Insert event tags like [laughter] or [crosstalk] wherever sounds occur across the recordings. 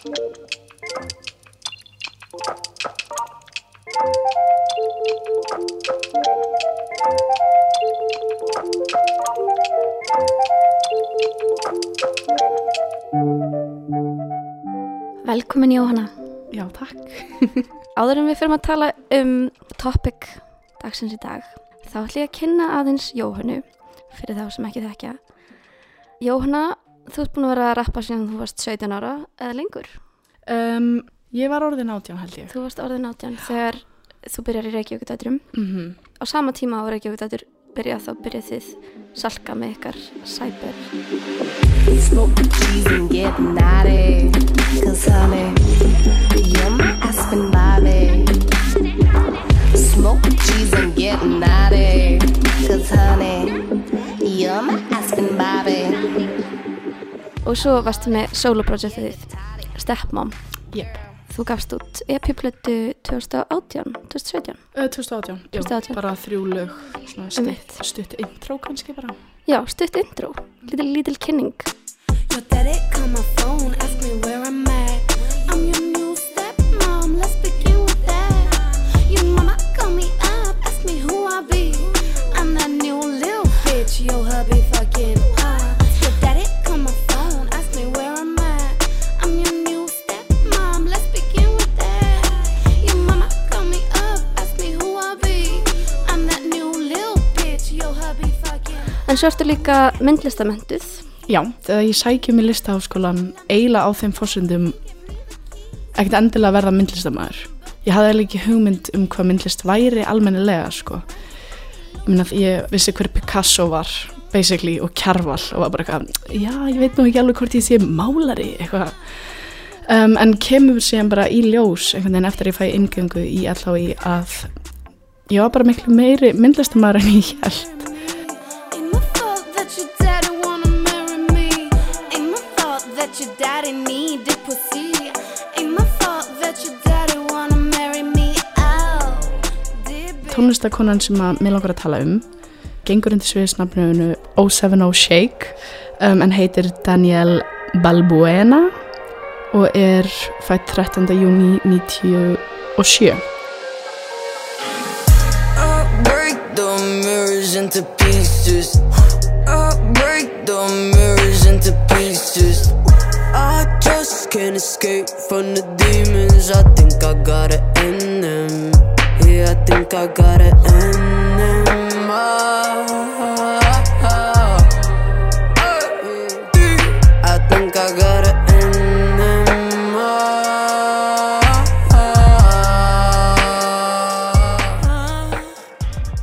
Velkomin Jóhanna. Já, takk. [laughs] Áður en við fyrir að tala um topic dagsins í dag, þá ætlum ég að kynna aðeins Jóhannu fyrir þá sem ekki þekkja. Jóhanna, þú ert búin að vera að rappa síðan þú varst 17 ára eða lengur. Um, ég var orðin átján held ég. Þú varst orðin átján þegar þú byrjar í Reykjavíkudæturum. Mm Á sama tíma á Reykjavíkudætur byrjað þá byrjað þið salka með ykkar cyber. Smoke the cheese and get naughty. Cause honey, you're my Aspen Bobby. Og svo varstu með soloprojektið Stepmom. Jep. Þú gafst út EP-plötu 2018, 2017. Uh, 2018. Já, 2018. bara þrjú lög, stutt, stutt intro kannski bara. Já, stutt intro, lítil, lítil kynning. Your daddy call my phone, ask me where I'm En svo ertu líka myndlistamentuð. Já, þegar ég sækjum í listaháskólan eiginlega á þeim fórsundum ekkert endilega að verða myndlistamæður. Ég hafði eiginlega ekki hugmynd um hvað myndlist væri almennilega, sko. Ég meina að ég vissi hver Picasso var, basically, og Kjarval og var bara eitthvað, já, ég veit nú ekki alveg hvort ég sé málari, eitthvað. Um, en kemur síðan bara í ljós einhvern veginn eftir að ég fæ ingöngu í LHI að ég var bara miklu meiri myndlistamæður en ég held. Tónlistakonan sem að mér langar að tala um gengur undir sviðisnafnunu 070 Shake um, en heitir Daniel Balbuena og er fætt 13. júni 97 I just can't escape from the demons. I think I gotta end. Yeah, I think I gotta end them. Ah, ah, ah. I think I end. Ah, ah.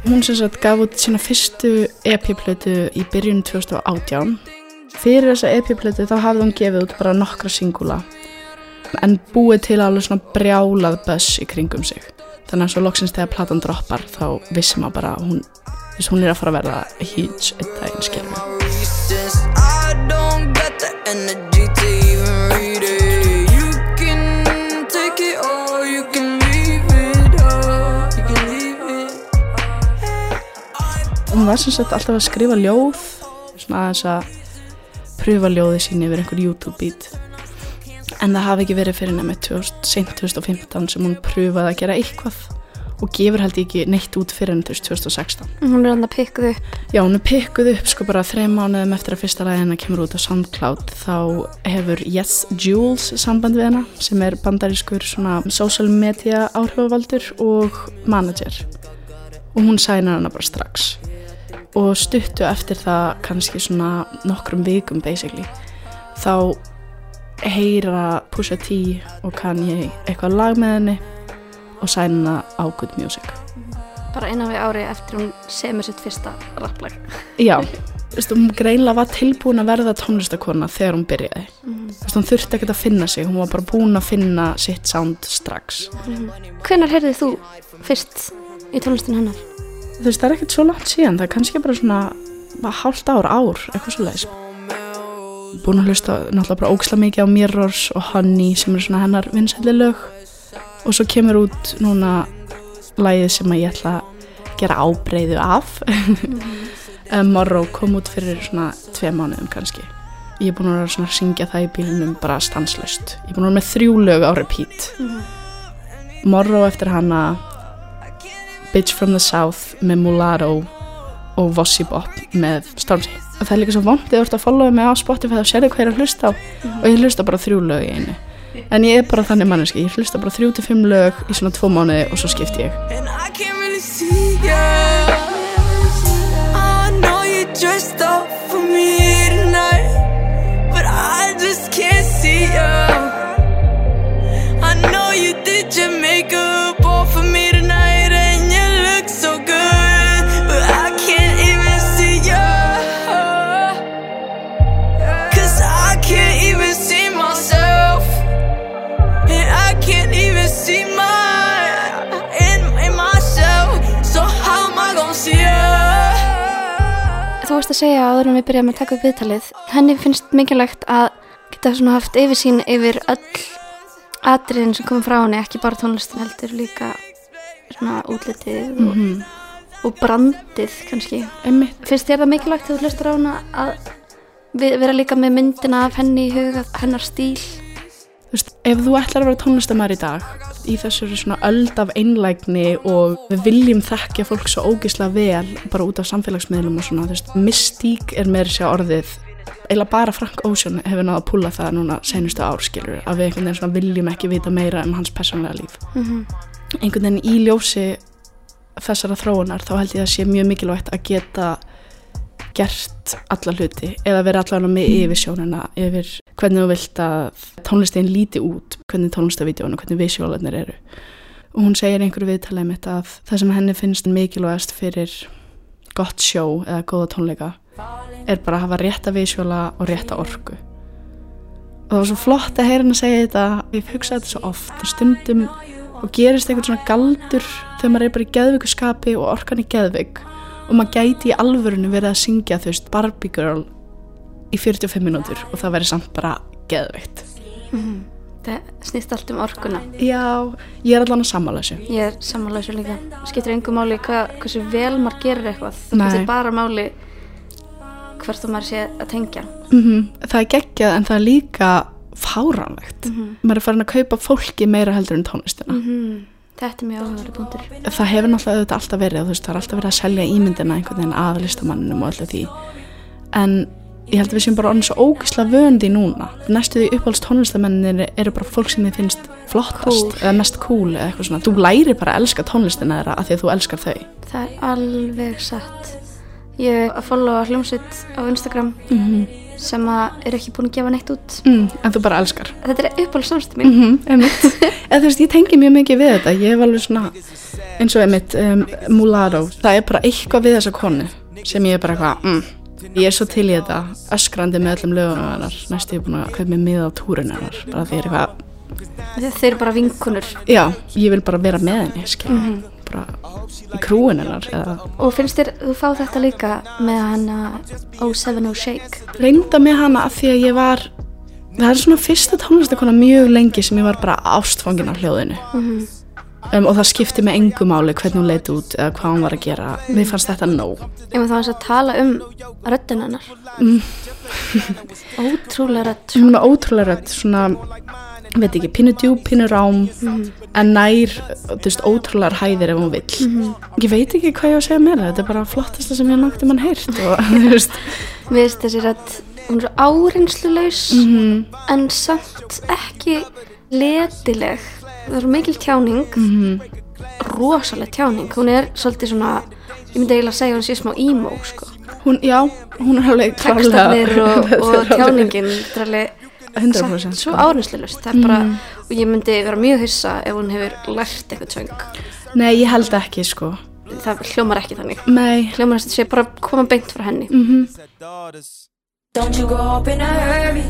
hún sem sagt gaf út sína fyrstu EP-plötu í byrjun 2018 fyrir þessa EP-plötu þá hafði hún gefið út bara nokkra singula en búið til alveg svona brjálað buzz í kringum sig þannig að svo loksins þegar platan droppar þá vissum maður bara hún, þess, hún er að fara að verða huge einn daginn skilur hún var sem sagt alltaf að skrifa ljóð svona aðeins að pröfa ljóði sín yfir einhver YouTube beat en það hafi ekki verið fyrir nefnir sent 2015 sem hún pröfaði að gera eitthvað og gefur held ég ekki neitt út fyrir enn 2016 Hún er hann að pikkuð upp. Já, hún er pikkuð upp sko bara þreim mánuðum eftir að fyrsta læðina kemur út á SoundCloud. Þá hefur Yes Jules samband við hana sem er bandarískur svona social media áhrifavaldur og manager. Og hún sænar hana bara strax. Og stuttu eftir það kannski svona nokkrum vikum basically þá heyra Pusha T og Kanye eitthvað lag með henni og sæna á Good Music Bara innan við ári eftir hún semur sitt fyrsta rapplag. Já, hún greinlega var tilbúin að verða tónlistakona þegar hún byrjaði. Þú veist, hún þurfti ekkert að finna sig, hún var bara búin að finna sitt sound strax. Hvenær heyrðið þú fyrst í tónlistinu hennar? Þú veist, það er ekkert svo langt síðan, það er kannski bara svona hálft ár, ár, eitthvað svo leiðis. Búin að hlusta náttúrulega bara óksla mikið á Mirrors og Honey sem eru svona hennar vinsæli lög. Og svo kemur út núna lagið sem að ég ætla að gera ábreyðu af. um, [laughs] Morrow kom út fyrir svona tvei mánuðum kannski. Ég er búin að vera svona að syngja það í bílunum bara stanslöst ég er búin að vera með þrjú lög á repeat. Morrow eftir hana Bitch from the South með Mulatto og Vossi Bop með Stormzy það er líka svo vond þegar þú ert að followa mig á Spotify þá sérðu hvað ég er að hlusta á. Og ég hlusta bara þrjú lög í einu. En ég er bara þannig manneski, ég hlusta bara þrjú til fimm lög í svona tvo mánuði og svo skipti ég. And I can't really see ya. I know you dressed varst að segja áður en við byrjum að taka upp viðtalið. Henni finnst mikilvægt að geta svona haft yfirsýn yfir öll atriðin sem kom frá henni, ekki bara tónlistin heldur líka svona útlitið og, og brandið kannski. Einmitt. Finnst þér það mikilvægt þegar þú hlustar á hana að vera líka með myndina af henni í huga, hennar stíl? Þú veist, ef þú ætlar að vera tónlistamæður í dag í þessari svona öld af einlægni og við viljum þekkja fólk svo ógislega vel bara út af samfélagsmiðlum og svona, þú veist, mystík er meira sér orðið. Eila bara Frank Ocean hefur náða að púla það núna senustu árskilur að við einhvern veginn svona viljum ekki vita meira um hans persónlega líf. Einhvern veginn í ljósi þessara þróunar þá held ég að sé mjög mikilvægt að geta gert alla hluti eða vera allavega með yfir sjónina yfir hvernig þú vilt að tónlistin líti út, hvernig tónlistavídeónu hvernig visuálanir eru. Og hún segir einhverju viðtalið mitt að það sem henni finnst mikilvægast fyrir gott sjó eða góða tónleika er bara að hafa rétta visuála og rétta orku. Og það var svo flott að heyra hann að segja þetta. Ég hugsaði þetta svo oft og stundum og gerist einhvern svona galdur þegar maður er bara í geðviku skapi og orkan í geðvik og maður gæti í alvörinu verið að syngja þú veist Barbie Girl í 45 mínútur og það væri samt bara geðvikt Það snýst allt um orkuna. já, ég er allan að sammála þessu Ég er sammála þessu líka. Skiptir engu máli hva, hversu vel maður gerir eitthvað. Það skiptir bara máli hvert þú maður sé að tengja. mm það er geggjað en það er líka fáránlegt maður er farin að kaupa fólki meira heldur en tónlistina Mm. Þetta er mjög áhugaður punktur. það hefur náttúrulega auðvitað alltaf verið þú veist, það er alltaf verið að selja ímyndina einhvern veginn að listamanninum og öllu því en ég held að við séum bara orðin svo ógislega vöndi núna næstu því uppáhalds tónlistamennir eru bara fólk sem þið finnst flottast Cool. eða mest cool eða eitthvað svona þú læri bara að elska tónlistina þeirra af því að þú elskar þau Það er alveg satt. Ég er að followa hljómsveit á Instagram sem að er ekki búin að gefa neitt út. mm, en þú bara elskar. Þetta er uppáhalds samstum mín. mm -hmm, [laughs] eða þú veist, ég tengi mjög mikið við þetta. Ég hef alveg svona eins og einmitt um, Mulatto, það er bara eitthvað við þessa konu sem ég er bara eitthvað mm, ég er svo til í þetta, öskrandi með öllum lögunum hennar, næstu ég er búin að kaupa mig mið á túrun hennar, bara því ég er eitthvað Þeir eru bara vinkunur. já, ég vil bara vera með henni skilja, bara í krúin hennar eða? Og finnst þér, þú fá þetta líka með hana 070 Shake. reynda með hana af því að ég var það er svona fyrsta tónlistakona mjög lengi sem ég var bara ástfangin af hljóðinu. Um, og það skipti með engu máli hvernig hún leit út eða hvað hún var að gera. Mér fannst þetta nóg. Ég maður þá eins að tala um röddin hennar. Ótrúlega rödd. hún var ótrúlega rödd svona, veit ekki, pínu djúb, pínu rám en nær, þú veist, ótrúlegar hæðir ef hún vill. Ég veit ekki hvað ég á að segja meira þetta er bara flottasta sem ég nokti mann heyrt og [laughs] þú veist. Mér finnst þessi rödd, hún er svo áreynslulaus en samt ekki letileg. Það er mikil tjáning, rosaleg tjáning. Hún er svolítið svona, ég myndi eiginlega segja að hún sé smá emo, sko. hún, já, hún er alveg Tekstarnir og, [laughs] og tjáningin, þetta er alveg 100% samt svo sko. áreynslulaust. Það er bara, og ég myndi vera mjög hissa ef hún hefur lært eitthvað söng. nei, ég held ekki, sko Það hljómar ekki þannig. nei, Hljómar þess að sé bara koma beint frá henni. Don't you grow up in a hurry.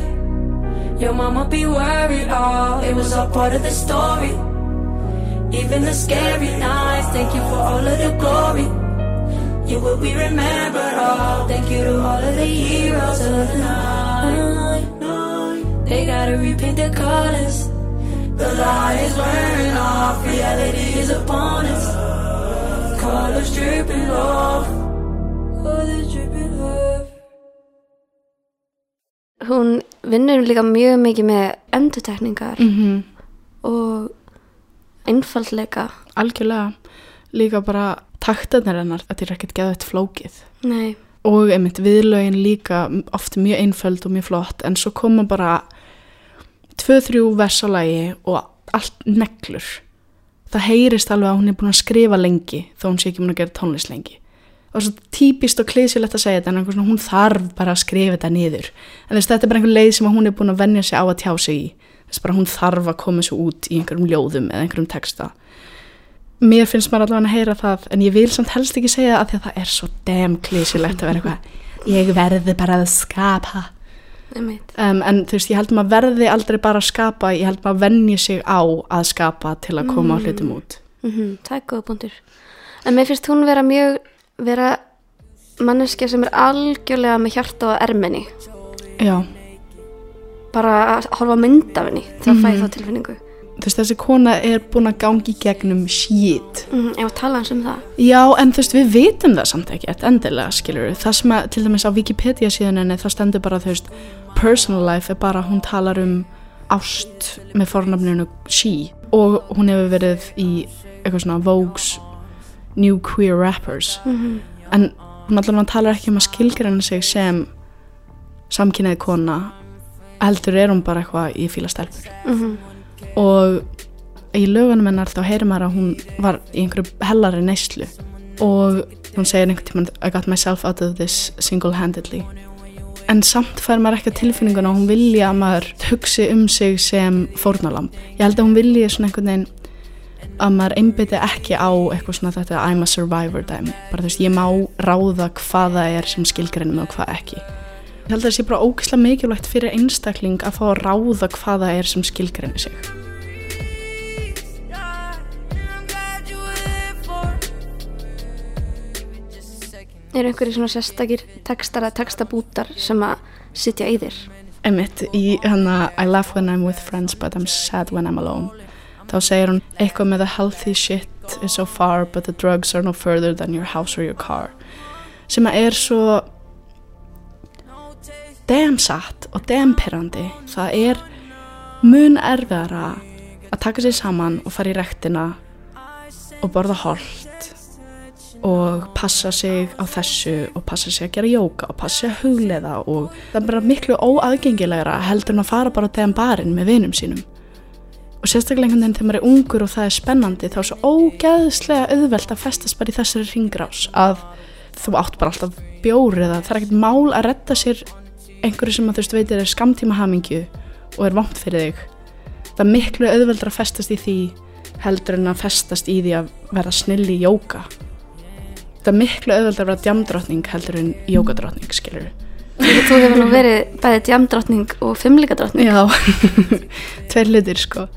Your mama be worried. Oh, it was all part of the story. Even the scary nights. Thank you for all of the glory. You will be remembered. Oh, thank you to all of the heroes of the night. They gotta repaint the colors. The light is wearing off. Reality is upon us. Colors dripping off. Colors dripping off. hún vinnur líka mjög mikið með endutekningar mm og einfaldleika algjörlega líka bara taktarnir hennar þetta er ekkert geðvægt flókið nei, og einmitt viðlögin líka oft mjög einföld og mjög flott en svo koma bara tvö, þrjú vers á lagi og allt neglur. Það heyrist alveg að hún er búin að skrifa lengi þó hún sé ekki búin að gera tónlist lengi. Og svo típist og klísilegt að segja þetta en hún þarf bara að skrifa þetta niður. En þess, þetta er bara einhver leið sem hún er búin að venja sig á að tjá sig í. Þess bara hún þarf að koma svo út í einhverjum ljóðum eða einhverjum texta. Mér finnst maður allavega að heyra það en ég vil samt helst ekki segja það að það er svo damn klísilegt að vera eitthvað ég verði bara að skapa einmitt um, en þú veist, ég held maður verði aldrei bara að skapa, ég held maður venji sig á að skapa til að koma á hlutum út. Mm það er góða punktur. En mér finnst hún vera mjög vera manneskja sem er algjörlega með hjarta á erminni já, bara að horfa mynd af henni það fæ ég Mhm. þá tilfinningu þú veist, þessi kona er búin að gangi gegnum shit. Mm, ef að tala hans um það. Já, en þú veist, við vitum það samt ekki endilega, skilur það sem að, til dæmis á Wikipedia síðan henni, þá stendur bara, þú veist personal life er bara, hún talar um ást með fornafninu she, og hún hefur verið í eitthvað svona Vogue's New Queer Rappers. Mm en hún allavega talar ekki um að skilgræna sig sem samkynnaði kona heldur er hún bara eitthvað í fíla stelpur. -hmm. Og í lögunum hennar þá heyrir maður að hún var í einhverju hellari neyslu. Og hún segir einhvern tímann I got myself out of this single-handedly. En samt fær maður ekki tilfinninguna að hún vilja að maður hugsi um sig sem fórnalamb ég held að hún vilja svona einhvern veginn að maður einbytti ekki á eitthvað svona þetta I'm a survivor dæmi. Bara þú veist, ég má ráða hvað það er sem skilgreinum og hvað ekki ég held að það sé bara ógislega mikilvægt fyrir einstakling að fá að ráða hvað það er sem skilgreinir sig. Eru einhverju svona sérstakir textar eða textabútar sem að sitja í þér? Einmitt, í hana I laugh when I'm with friends but I'm sad when I'm alone. Þá segir hún eitthvað með the healthy shit is so far but the drugs are no further than your house or your car. Sem að er svo damn satt og damn perandi það er mun erfiðara að taka sér saman og fara í rektina og borða holt og passa sig á þessu og passa sig að gera jóka og passa sig að hugleiða og það er bara miklu óaðgengilegra heldur en að fara bara á þeim barinn með vinum sínum. Og sérstaklega einhvern veginn þegar maður er ungur og það er spennandi þá er svo ógeðslega auðvelt að festast bara í þessari ringrás að þú átt bara alltaf bjóri eða það er ekkert mál að redda sér einhverju sem að þú veist veitir er skamtíma hamingju og er vant fyrir þig það er miklu auðveldur að festast í því heldur en að festast í því að vera snill í jóka það er miklu auðveldur að vera djamdrottning heldur en jókadrottning skilur þú, hefur nú verið bæði djamdrottning og fimmlíkadrottning Já, [laughs] tveir hlutir sko.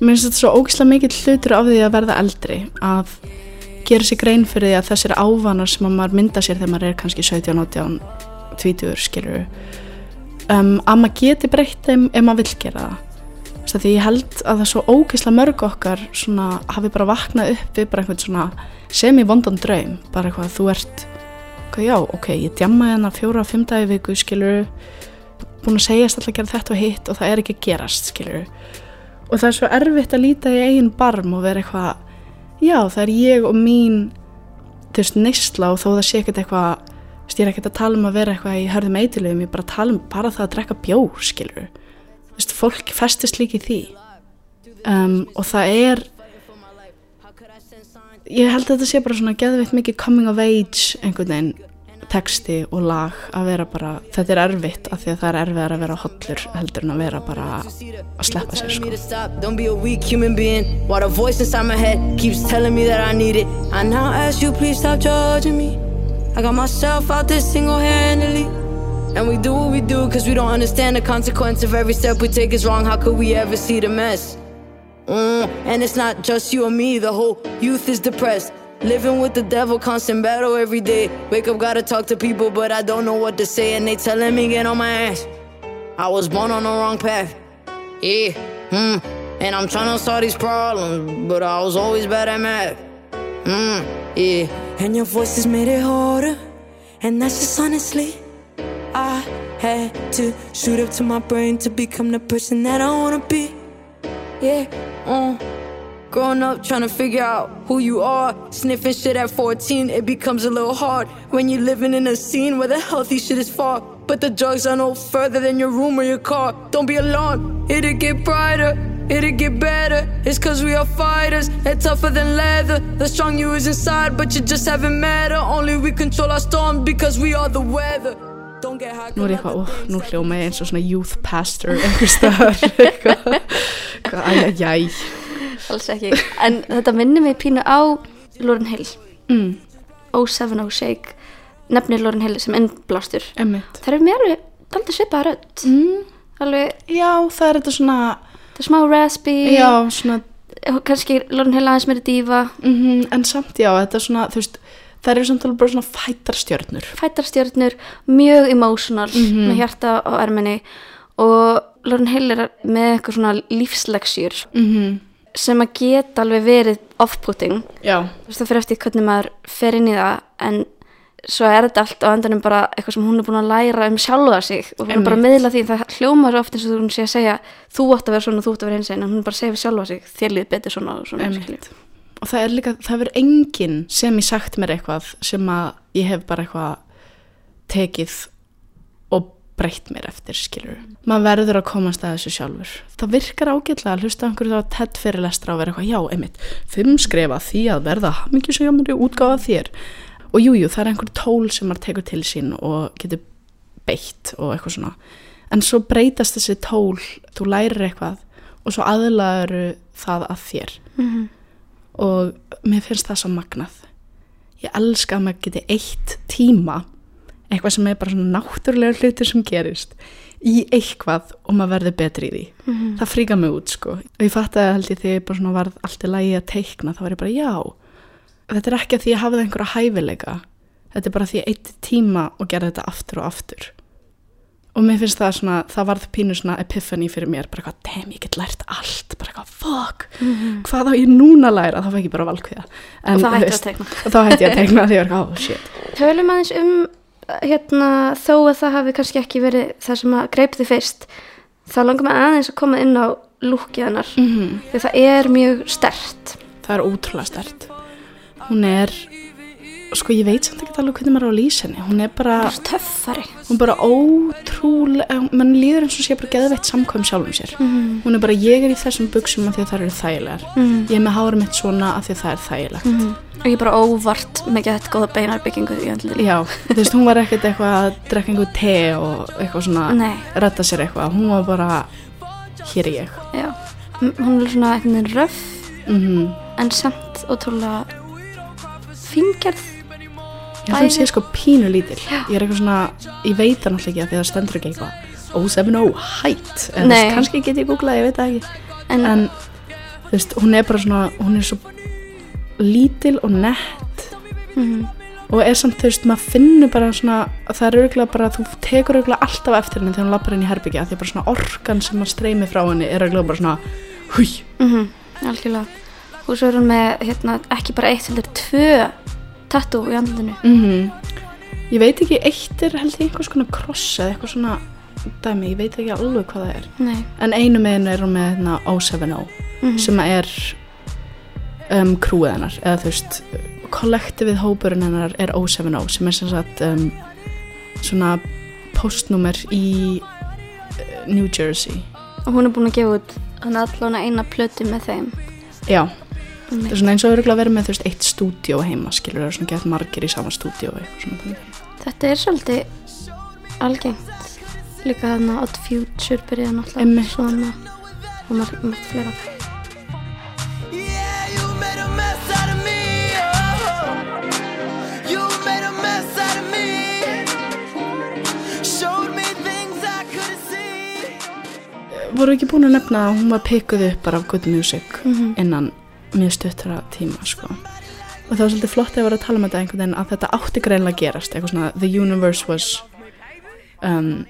Mér finnst þetta svo ógislega mikill hlutur af því að verða eldri að gera sér grein fyrir því að þessir ávanar sem að maður mynda sér þegar maður er kannski 17, 18, 20 skilur um, að maður geti breytt þeim ef maður vill gera það. Þess að Því ég held að það er svo ógislega mörg okkar svona, hafi bara vaknað upp við bara einhvern svona semi vondan draum. Bara eitthvað að þú ert hvað, já, ok, ég djamma hérna fjóra, fimm dagi í viku skilur búin að segjast alltaf að gera þetta og hitt og það er ekki að gerast, skilur og það er svo erfitt að líta í eigin barm og vera eitthvað, já, það er ég og mín þú veist, neysla og þó það sé ekkert eitthvað ég er ekkert að tala um að vera eitthvað í hörðum eitilöfum, ég er bara að tala um bara það að drekka bjór, skilur þú veist, fólk festist líka í því. Um, og það er ég held að þetta sé bara svona geðveitt mikið coming of age einhvern veginn texti og lag að vera bara þetta er erfitt af því að það er erfiðar að vera hollur heldur en að vera bara að sleppa sér sko I got myself out there single handedly. And we do what we do cause we don't understand the consequence of every step we take is wrong. How could we ever see the mess? Mm, and it's not just you and me, the whole youth is depressed. Living with the devil, constant battle every day. Wake up, gotta talk to people, but I don't know what to say, and they telling me get on my ass. I was born on the wrong path. Yeah, hmm. And I'm trying to solve these problems, but I was always bad at math. Hmm, yeah. And your voice has made it harder, and that's just honestly. I had to shoot up to my brain to become the person that I wanna be. Yeah, uh. Growing up, trying to figure out who you are. Sniffing shit at 14, it becomes a little hard when you're living in a scene where the healthy shit is far. But the drugs are no further than your room or your car. Don't be alarmed, it'll get brighter, it'll get better. It's cause we are fighters, and tougher than leather. The strong you is inside, but you just haven't met her. Only we control our storms because we are the weather. Don't get high. Nú er ég eitthvað, ó, nú hljóma ég eins og svona youth pastor einhver staðar. [laughs] Eitthvað, æjæjæj alls ekki. En þetta minnir mig pínu á Lauren Hill. Mm, 070 Shake. Nefnir Lauren Hill sem innblástur. Emmitt það er mér alveg daldið svipaða rödd. Mm, alveg, Já, það er þetta svona það er smá raspy. Já, svona kannski Lauren Hill aðeins meiri dífa mm En samt já, þetta er svona, veist Það eru samt alveg bara svona fætarstjörnur fætarstjörnur, mjög emotional Mhm. með hjarta á erminni. Og Lauren Hill er með eitthvað svona lífsleksjur mm sem að geta alveg verið off-putting. Það fyrir eftir hvernig maður fer inn í það en svo er þetta allt á endanum bara eitthvað sem hún er búin að læra um sjálfa sig. Og hún er bara að miðla því það hljómar svo oft eins og hún sé að segja þú átt að vera svona, þú átt að vera eins en hún er bara að segja við sjálfa sig þér líð betur svona og svona og það er líka, það verður enginn sem ég sagt mér eitthvað sem að ég hef bara eitthvað tekið og breytt mér eftir, skilur maður verður að komast að þessu sjálfur. Það virkar ágætlega að hlusta einhverju þá tett fyrirlestra og vera eitthvað, já, einmitt fimm skrefa því að verða hamingjusjómari útgáfa þér og jújú, jú, það er einhver tól sem maður tekur til sín og getur beitt og eitthvað svona. En svo breytast þessi tól þú lærir eitthvað og svo aðlaður það að þér. Mhm. og mér finnst það svo magnað. Ég elska að maður geti eitt tíma eitthvað sem er bara svona náttúrulega hlutir sem gerist í eitthvað og maður verður betri í því. Mhm. það fríka mig út sko. Og ég fatt að held ég þegar ég bara svona varð allt í lagi að teikna þá var ég bara já þetta er ekki að því ég hafði einhverja hæfileika. Þetta er bara því ég eitt tíma og gerði þetta aftur og aftur. Og mér finnst það svona, það varð pínu svona epiphany fyrir mér, bara eitthvað, damn, ég get lært allt, bara eitthvað, fuck hvað á ég núna að læra, þá fæk ég bara valkviða og það hætti að tegna og þá hætti ég að tegna því ég var oh shit. Tölum aðeins um hérna, þó að það hafi kannski ekki verið það sem að greip þið fyrst þá langar maður aðeins að koma inn á lúkið hennar. Mm því það er mjög stert það er ótrúlega stert hún er sko ég veit samt ekki alveg hvernig maður á að lýsa henni. Hún er bara, töffari. hún er bara ótrúlega mann líður eins og sé bara geðveitt samkvæm sjálfum sér. Mm. hún er bara, ég er í þessum buksum af því að það eru þægilegar. Mm. ég er með hárum mitt svona af því að það er þægilegt. Mm. og ég er bara óvart með gett góða beinarbyggingu já, þú veist, hún var ekkert eitthvað að drekka einhver te og eitthvað svona Nei, redda sér eitthvað, hún var bara hér er ég. Já. Hún er svona veginn röff mm en samt ótrúlega fíngerð ég held að hún sé sko pínu lítil. Ég er eitthvað svona, ég veit það náttúrulega ekki af því að það stendur ekki eitthvað O7O height, þú Nei. kannski get ég googlað, ég veit það ekki. En, en þú veist, hún er bara svona hún er svo lítil og nett. Mm, og er samt, þú veist, maður finnur bara svona það er örgulega bara, þú tekur örgulega alltaf eftir henni þegar hún lappar inn í herbyggja því að bara svona orkan sem að streymi frá henni er örgulega bara svona húi, mm, algjörlega og svo er hún með hérna, ekki bara eitt heldur tvö tattoo í andlutinu mm ég veit ekki, eitt er held ég einhvers konar kross eða eitthvað svona dæmi, ég veit ekki alveg hvað það er. Nei. en einu meginu er hún með hérna, O7O Mm sem að er um, krúið hennar. Eða þú veist, kollektivið hópurinn hennar er O7O sem er sem sagt um, svona postnúmer í uh, New Jersey. Og hún er búin að gefa út hann allan eina plötu með þeim. Já. Það er svona eins og örgulega verið með þú veist eitt stúdíó heima, skilur það er svona gett margir í sama stúdíó og eitthvað svona þannig. Þetta er svolítið algengt líka þarna Odd Future byrjaði náttúrulega svona og margt, margt fleira Yeah, you made a mess out of me. Oh, you made a mess out of me. Showed me things I couldn't see. voru ekki búin að nefna að hún var pekuð upp bara af good music Mhm. innan mjög stuttra tíma sko. og það var svolítið flott að vera að tala um þetta einhvern veginn að þetta átti greinlega að gerast eitthvað svona the universe was um,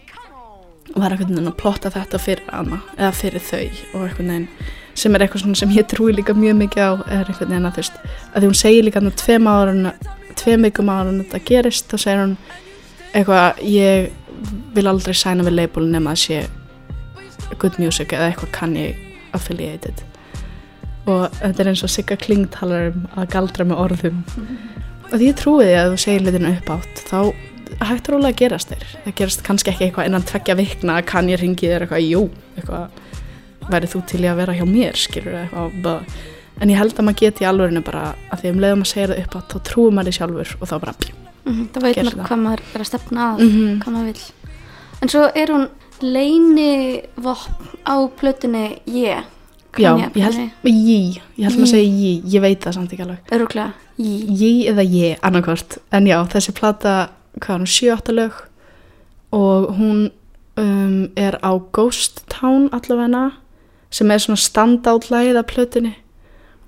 var einhvern veginn að plotta þetta fyrir hana eða fyrir þau og einhvern veginn sem er eitthvað svona sem ég trúi líka mjög mikið á er einhvern veginn að þú veist að því hún segir líka hann tveim árun tveim vikum árun þetta gerist þá segir hún eitthvað ég vil aldrei sæna við label nema að sé good music eða eitthvað Kanye affiliated og þetta er eins og Sigga Kling talar um að galdra með orðum og því ég trúi því að þú segir litinu upp átt þá hægt rólega að gerast þér það gerast kannski ekki eitthvað innan tveggja vikna að Kanye ringi þér eitthvað, jú eitthvað, værið þú til í að vera hjá mér skilur eitthvað en ég held að maður geti alvörinu bara að því um leiðum að segja það upp átt þá trúi maður því sjálfur og þá bara Mhm, Það veit maður hvað maður er að stefna að, Mhm. hvað maður vil. En svo er hún leini vopn á plötunni Ég. Já, ég held, jí, ég held maður að segja jí, ég veit það samt ekki alveg. Öruglega, Ég. Jí eða ég, annarkvort. En já, þessi plata, hvað er hún, 7-8 lög og hún um, er á Ghost Town allavegna sem er svona standout lagið af plötunni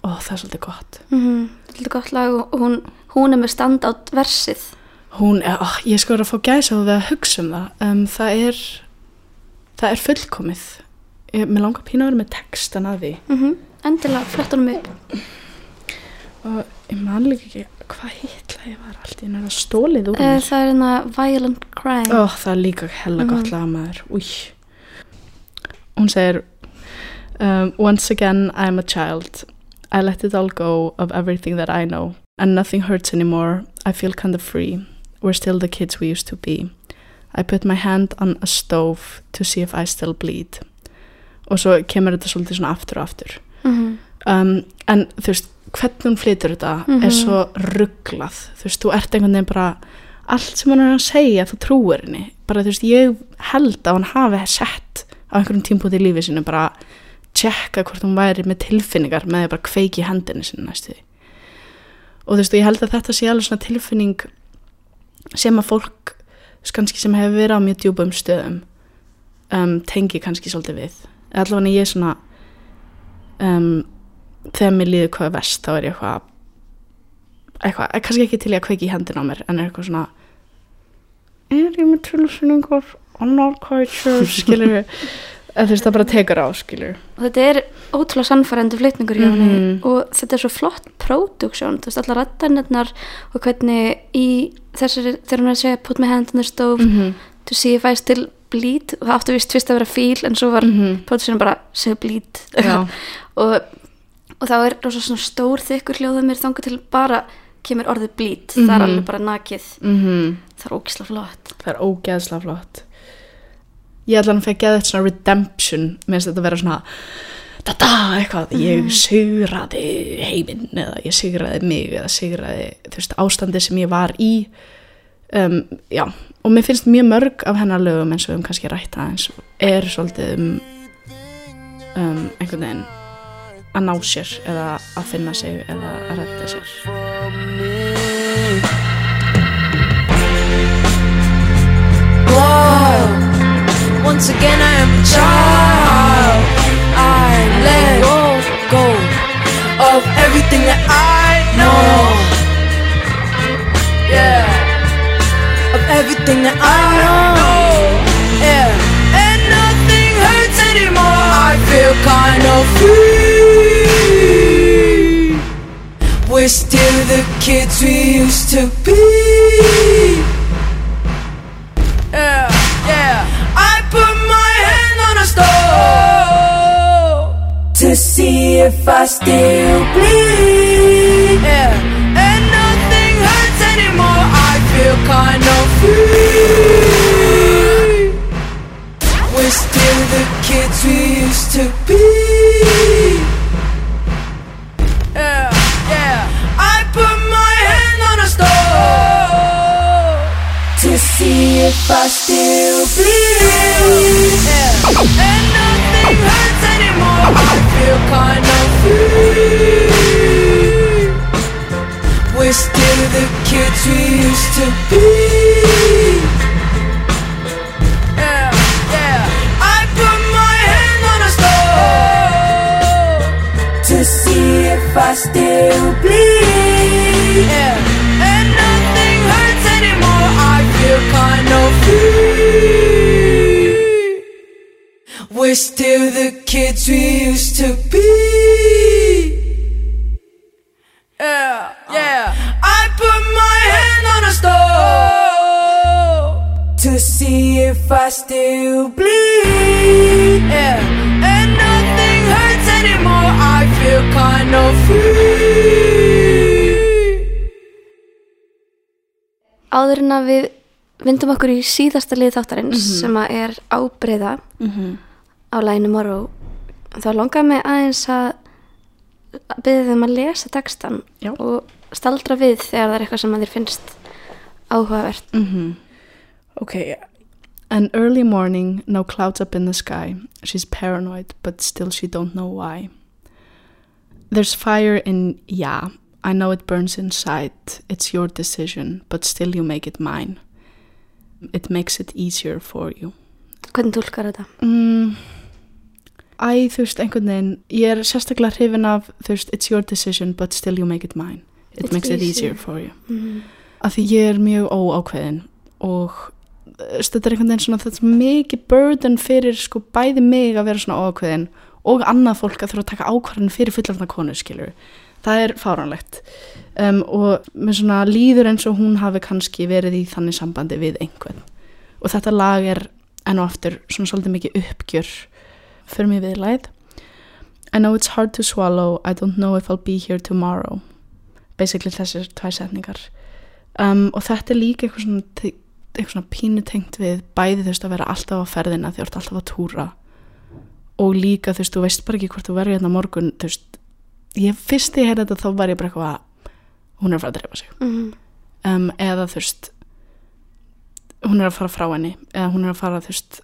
og það er svolítið gott. Mm Þetta er gott lag og hún, hún er með standátt versið. Hún er, ó, ég sko er að fá gæsa á það að hugsa um það. Um, það er, það er fullkomið. Ég, mér langar pínu að vera með textan að því. Mm Endilega, flott honum upp. og ég man líka ekki hvað hitla ég var allt í hennar að stólið úr Uh, mér. það er hérna Violent Crime. Ó, það er líka hella gott Mhm. lag maður. Új. Hún segir um, Once again I'm a child. I let it all go of everything that I know. And nothing hurts anymore. I feel kind of free. We're still the kids we used to be. I put my hand on a stove to see if I still bleed. Og svo kemur þetta svolítið svona aftur og aftur. Mm um, en þú veist, hvernig hún flytur þetta Mhm. er svo rugglað þú veist, þú ert einhvern veginn bara allt sem hann er að segja, þú trúir henni. Bara þú veist, ég held að hann hafi sett á einhverjum tímpúti í lífi sinu bara tjekka hvort hún væri með tilfinningar með að bara kveiki hendinni sinni næstu. Því og þú veist, og ég held að þetta sé alveg svona tilfinning sem að fólk kannski sem hefur verið á mjög djúbum stöðum um, tengi kannski svolítið við allavega ég er svona um, þegar mér líður hvað vest þá er ég eitthvað eitthvað, eh, kannski ekki til ég að kveiki í hendina á mér en er eitthvað svona er ég með tilfinningar I'm not quite sure skilur við þú veist það bara tekur á skilur Og þetta er ótrúlega sannfærandi flytningur henni Mhm. og þetta er svo flott próduksjón, þú veist, allar rættanirnar og hvernig í þessari, þegar hún er að segja put my hand on the stove mm -hmm. To see if I still bleed og það áttu vist fyrst að vera fíl en svo var mm Mhm. próduksjónum bara segja bleed. [laughs] Og, og þá er rosa svona stór þykkur hljóða mér þangað til bara kemur orðið bleed, það Mhm. er alveg bara nakið. Mm það er ógislega flott. Það er ógeðslega flott. Ég ætla hann að fæ geða þetta svona redemption. Með þetta vera svona da-da, eitthvað, ég sigraði heiminn eða ég sigraði mig eða sigraði, þú veist, ástandi sem ég var í um, já, og mér finnst mjög mörg af hennar lögum eins og um kannski rætt aðeins er svolítið um, um einhvern veginn að ná sér eða að finna sig eða að redda sér Whoa. Once again, I am a child. I let go, go of everything that I know. Yeah, of everything that I know. Yeah, and nothing hurts anymore. I feel kind of free. We're still the kids we used to be. Yeah, yeah. I put my hand on a stove to see if I still bleed. Yeah, we used to be. Yeah, yeah. I put my hand on a stove to see if I still bleed. Yeah. And nothing hurts anymore. I feel kind of free. We're still the kids we used to be. If I still bleed. Yeah, and nothing hurts anymore. I feel kind of free. Áður en að við vindum okkur í síðasta lið þáttarins sem að er ábreyða á læginu Morrow þá langaði mig aðeins að byrja þeim að lesa textan Já. og staldra við þegar það er eitthvað sem að þér finnst áhugavert Okay. An early morning, no clouds up in the sky. She's paranoid, but still she don't know why. There's fire in yeah. I know it burns inside. It's your decision, but still you make it mine. It makes it easier for you. Hvernig tólkar þetta? Mm. Æ, þú veist, einhvern veginn, ég er sérstaklega hrifin af, þú veist, it's your decision, but still you make it mine. It It's makes it easier. easier for you. Mm. Af því ég er mjög óákveðin og þetta er einhvern veginn svona, þetta er mikið burden fyrir sko bæði mig að vera svona óákveðin og annað fólk að þurfa að taka ákvarðin fyrir fullarna konu, skilur. Það er fáránlegt. Um, og með svona líður eins og hún hafi kannski verið í þannig sambandi við einhvern. Og þetta lag er enn og aftur svona svolítið mikið uppgjör fyrir mig viðlæð. I know it's hard to swallow, I don't know if I'll be here tomorrow. Basically þessir tvær setningar. Um, og þetta er líka eitthvað svona, eitthvað svona pínu tengt við bæði þú veist að vera alltaf á ferðina því þú ert alltaf að túra. Og líka þú veist, þú veist bara ekki hvort þú verður hérna morgun, þú veist ég fyrst ég heyrði þetta þá var ég bara eitthvað að hún er að fara að drepa sig. Mm. um, eða þú veist hún er að fara frá henni eða hún er að fara þú veist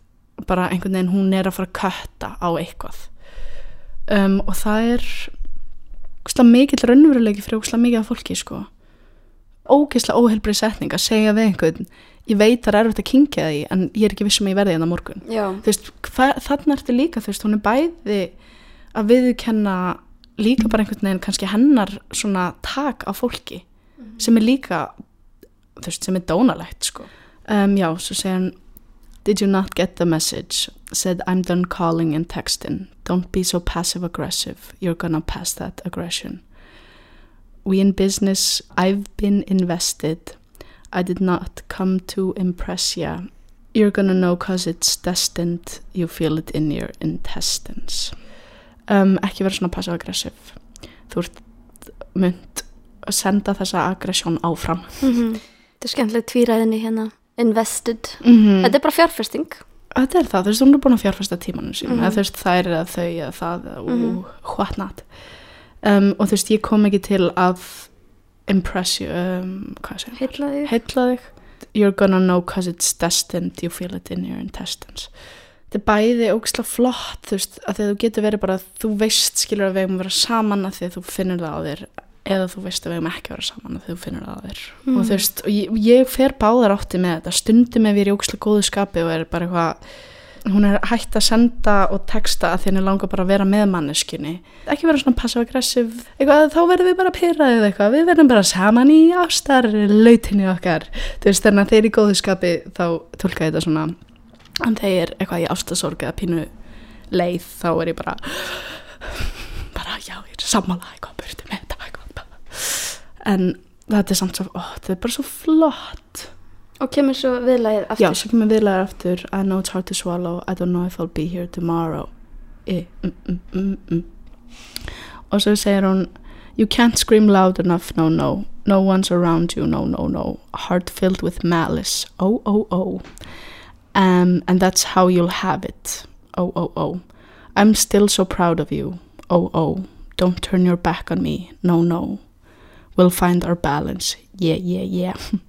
bara einhvern veginn hún er að fara að kötta á eitthvað. Um, og það er ógislega mikill raunveruleiki fyrir ógislega mikið af fólki sko. Ógislega óheilbrið setning að segja við einhvern ég veit það er erfitt að kynkja því en ég er ekki vissum að ég verði hérna morgun veist, hva- þarna ertu líka þú veist, hún er bæði að viðkenna líka bara einhvern veginn kannski hennar svona tak á fólki sem er líka þú veist, sem er dónalegt sko um, já, svo segir hann Did you not get the message? Said I'm done calling and texting. Don't be so passive aggressive. You're gonna pass that aggression. We in business, I've been invested. I did not come to impress ya. You're gonna know cause it's destined. You feel it in your intestines. Um, ekki vera svona passive aggressive. Þú ert mynd að senda þessa aggression áfram. Mm Þetta er skemmtileg tvíræðinni hérna invested. Mm Þetta er bara fjárfesting. Þetta er það, þú veist, hún er búin að fjárfesta tímanum sínum, Mhm. eða þú veist, þær eða þau eða það eða Mhm. mm what not um, og þú veist, ég kom ekki til að impress you um, heitla þig. You're gonna know cause it's destined you feel it in your intestines. Þetta er bæði ógislega flott þú veist, að því að þú getur verið bara þú veist skilur að við að vera saman að því að þú finnur það á þér eða þú veist að við eigum ekki vera saman að því að þú finnur það á þér. Mm. og þú veist, og ég, ég fer báðar átti með þetta. Stundum ef ég er í ógislega góðu skapi og er bara eitthvað hún er hægt að senda og texta að því henni langar bara að vera með manneskunni ekki vera svona passive-aggressive. Eitthvað, þá verðum við bara pyrraðið eitthvað. Við verðum bara saman í ástar lautinni okkar, þú veist, þannig að þeir í góðu skapi þá tólka ég þetta svona. En þeir eitthvað í ástasorg eða pínu leið, þá er ég bara bara, já, ég er sammála eitthvað, burti með þetta eitthvað. En þetta er samt svo, ó, þetta er bara svo flott Og kemur svo viðlægið aftur. Já, svo kemur viðlega aftur. I know it's hard to swallow. I don't know if I'll be here tomorrow. I, mm, mm, mm, mm. Og svo segir hún You can't scream loud enough, no, no. No one's around you, no, no, no. Heart filled with malice, oh, oh, oh. Um, And that's how you'll have it. Oh, oh, oh. I'm still so proud of you. Oh, oh. Don't turn your back on me, no, no. We'll find our balance, yeah, yeah, yeah [laughs]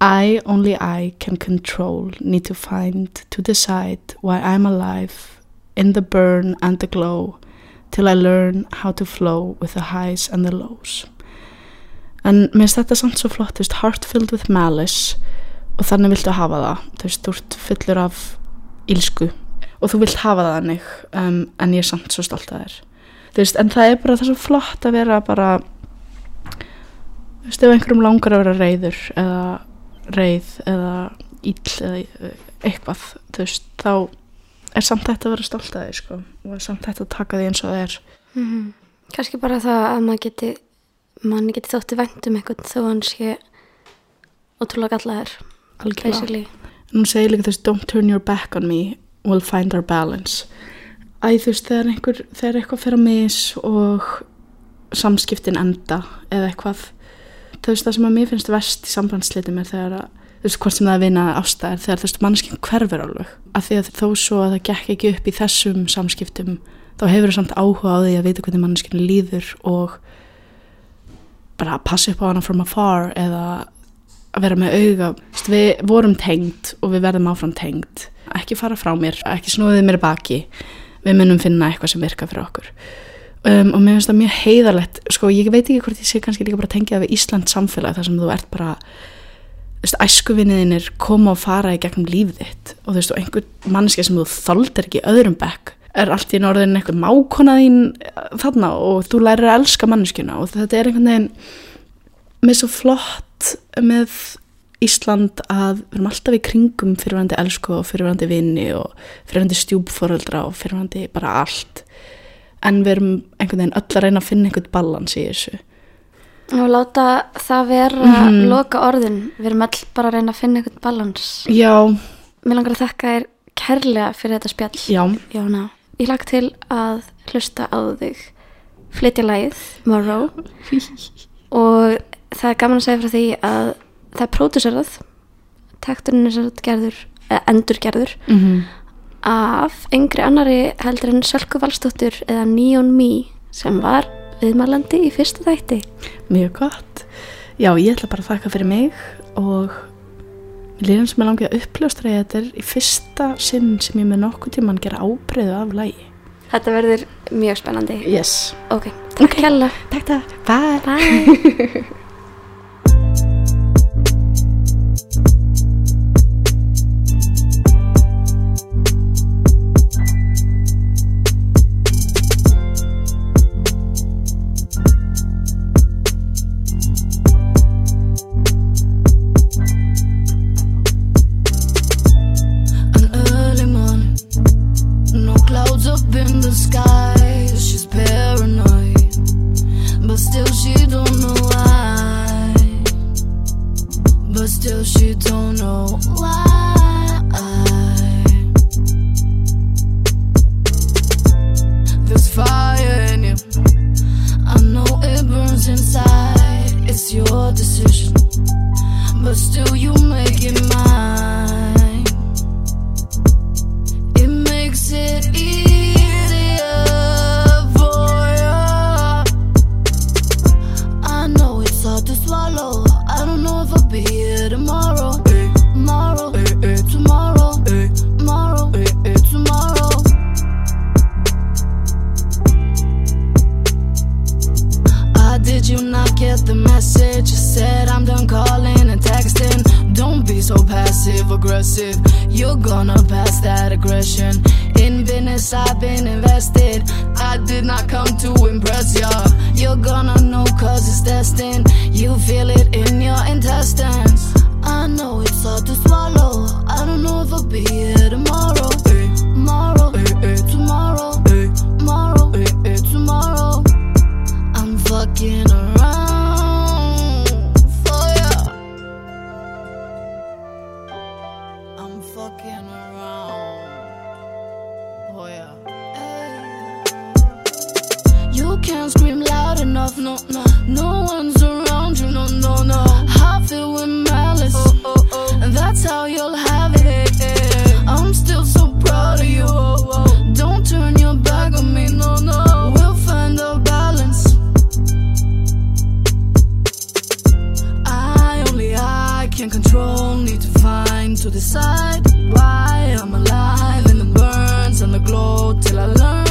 I, only I, can control, need to find, to decide why I'm alive, in the burn and the glow, till I learn how to flow with the highs and the lows. En mér finnst þetta samt svo flott, þú veist, heart filled with malice og þannig viltu hafa það, þú veist, þú ert fullur af ílsku og þú vilt hafa það hannig, um, en ég er samt svo stolt að þér. Þú veist, en það er bara það er svo flott að vera bara, þú veist, ef einhverjum langar að vera reyður eða reið eða ill eða eitthvað þú veist, þá er samt þetta að vera stolt að því sko og er samt þetta að taka því eins og það er. Mm Kanski bara það að maður geti, mann geti þótti vænt um einhvern þó hann sé ótrúlega algjörlega. Basically. nú segir líka veist don't turn your back on me, we'll find our balance. Æ þú veist þegar einhver þegar eitthvað fer að mis og samskiptin enda eða eitthvað þú veist það sem að mér finnst verst í sambandslitum er þegar að þú veist hvort sem það er vina ástæðir þegar þú veist mannskinn hverfur alveg. Af því að þó svo að það gekk ekki upp í þessum samskiptum þá hefur það samt áhuga á því að vita hvernig mannskinn líður og bara að passa upp á hana from afar eða að vera með auga. Þú veist, við vorum tengd og við verðum áfram tengd. Ekki fara frá mér, ekki snúðið mér baki. Við munum finna eitthvað sem virka fyrir okkur um, og mér finnst það mjög heiðarlegt sko ég veit ekki hvort ég sé kannski líka bara tengja við Ísland samfélag þar sem þú ert bara æskuvinniðinir koma og fara í gegnum lífið þitt. Og þú veist, og einhver mannskja sem þú þoldir ekki öðrum bekk er allt í norðin eitthvað mákona þín eh, þarna og þú lærir að elska mannskjuna og þetta er einhvern veginn með svo flott með Ísland að við erum alltaf í kringum fyrirvændi elsku og fyrirvændi vini og fyrirvændi stjúpforöldra og fyrirvændi bara allt en við erum einhvern veginn öll að reyna að finna einhvern balans í þessu. Og láta það vera Mhm. loka orðin. Við erum all bara að reyna að finna einhvern balans. Já, mér langar að þakka þér kærlega fyrir þetta spjall já, Jóna, ég lag til að hlusta á þig flytja lagið Morrow. [laughs] Og það er gaman að segja frá því að það er pródúserað. Takturinn er sér gerður eða endurgerður. Mm af yngri annari heldur en Sölku Valstóttur eða Neon Me sem var viðmælandi í fyrsta þætti. Mjög gott. Já, ég ætla bara að þakka fyrir mig og líðum sem ég langi að uppljóstra ég þetta er í fyrsta sinn sem ég með nokkuð tíman gera ábreyðu af lægi Þetta verður mjög spennandi. Yes. Ok, takk hella Takk það, bye. Bye [laughs] your decision, but still you make it fucking around oh, for ya. You can't scream loud enough, no, no. No one's around you, no, no, no. I feel with malice, and that's how you'll have it. I'm still so proud of you. Don't turn your back on me, no, no. We'll find a balance. I only I can control, to decide why I'm alive in the burns and the glow till I learn